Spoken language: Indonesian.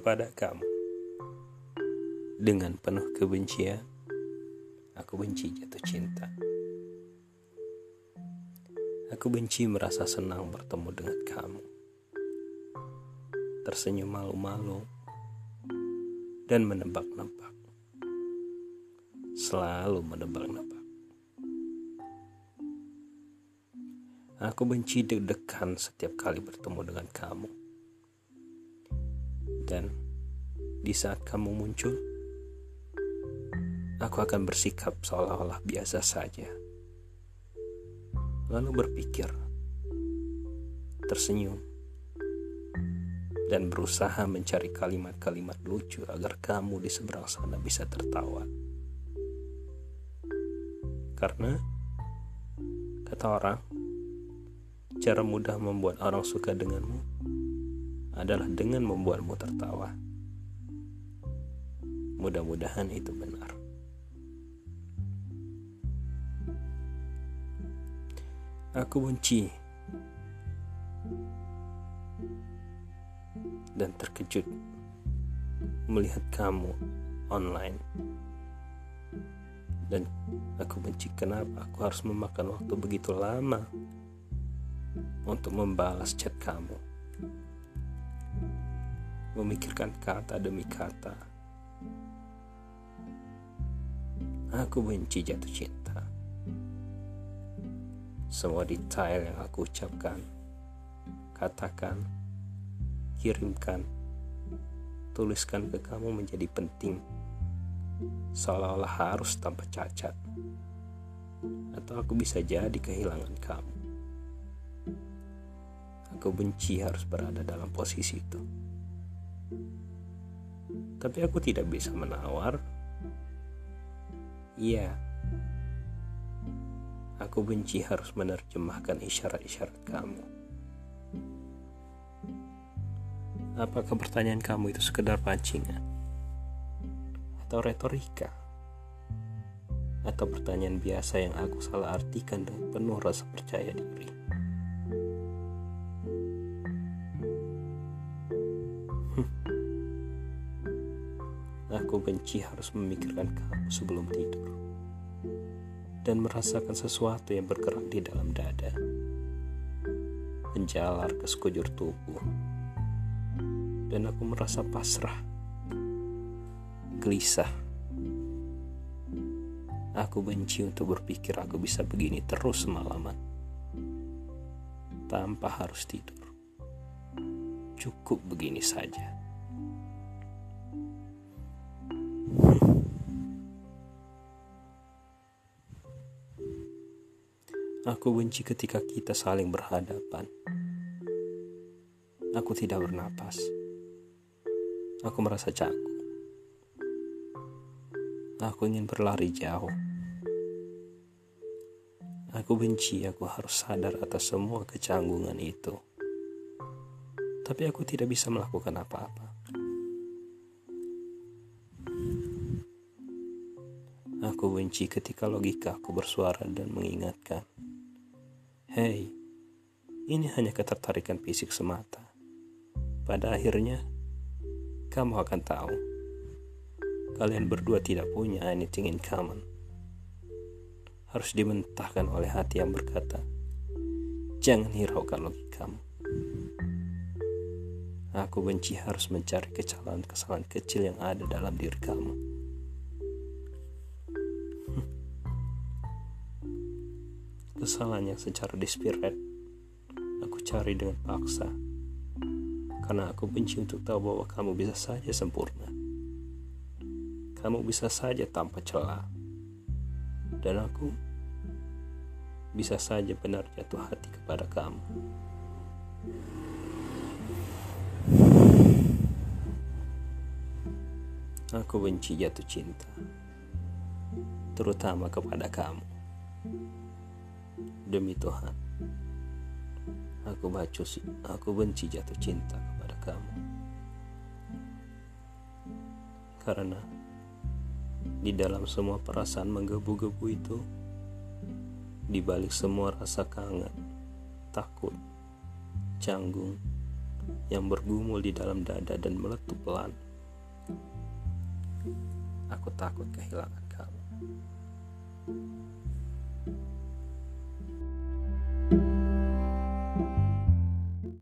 kepada kamu. Dengan penuh kebencian, aku benci jatuh cinta. Aku benci merasa senang bertemu dengan kamu. Tersenyum malu-malu dan menebak-nebak. Selalu menebak-nebak. Aku benci deg-degan setiap kali bertemu dengan kamu. Dan di saat kamu muncul, aku akan bersikap seolah-olah biasa saja. Lalu berpikir, tersenyum, dan berusaha mencari kalimat-kalimat lucu agar kamu di seberang sana bisa tertawa. Karena, kata orang, Cara mudah membuat orang suka denganmu adalah dengan membuatmu tertawa. Mudah-mudahan itu benar. Aku benci dan terkejut melihat kamu online. Dan aku benci kenapa aku harus memakan waktu begitu lama untuk membalas chat kamu. Memikirkan kata demi kata. Aku benci jatuh cinta. Semua detail yang aku ucapkan, katakan, kirimkan, tuliskan ke kamu menjadi penting. Seolah-olah harus tanpa cacat. Atau aku bisa jadi kehilangan kamu. Aku benci harus berada dalam posisi itu. Tapi aku tidak bisa menawar. Iya. Aku benci harus menerjemahkan isyarat-isyarat kamu. Apakah pertanyaan kamu itu sekedar pancingan? Atau retorika? Atau pertanyaan biasa yang aku salah artikan dengan penuh rasa percaya diri? Aku benci harus memikirkan kamu sebelum tidur dan merasakan sesuatu yang bergerak di dalam dada, menjalar ke sekujur tubuh, dan aku merasa pasrah, gelisah. Aku benci untuk berpikir aku bisa begini terus semalaman, tanpa harus tidur. Cukup begini saja. Aku benci ketika kita saling berhadapan. Aku tidak bernapas. Aku merasa canggung. Aku ingin berlari jauh. Aku benci aku harus sadar atas semua kecanggungan itu. Tapi aku tidak bisa melakukan apa-apa. Aku benci ketika logika aku bersuara dan mengingatkan Hei, ini hanya ketertarikan fisik semata. Pada akhirnya, kamu akan tahu. Kalian berdua tidak punya anything in common. Harus dimentahkan oleh hati yang berkata, jangan hiraukan logikamu. Aku benci harus mencari kesalahan-kesalahan kecil yang ada dalam diri kamu. Kesalahan yang secara desperate aku cari dengan paksa karena aku benci untuk tahu bahwa kamu bisa saja sempurna. Kamu bisa saja tanpa celah. Dan aku bisa saja benar jatuh hati kepada kamu. Aku benci jatuh cinta, terutama kepada kamu. Demi Tuhan, aku baca aku benci jatuh cinta kepada kamu. Karena di dalam semua perasaan menggebu-gebu itu, di balik semua rasa kangen, takut, canggung, yang bergumul di dalam dada dan meletup pelan. Aku takut kehilangan kamu.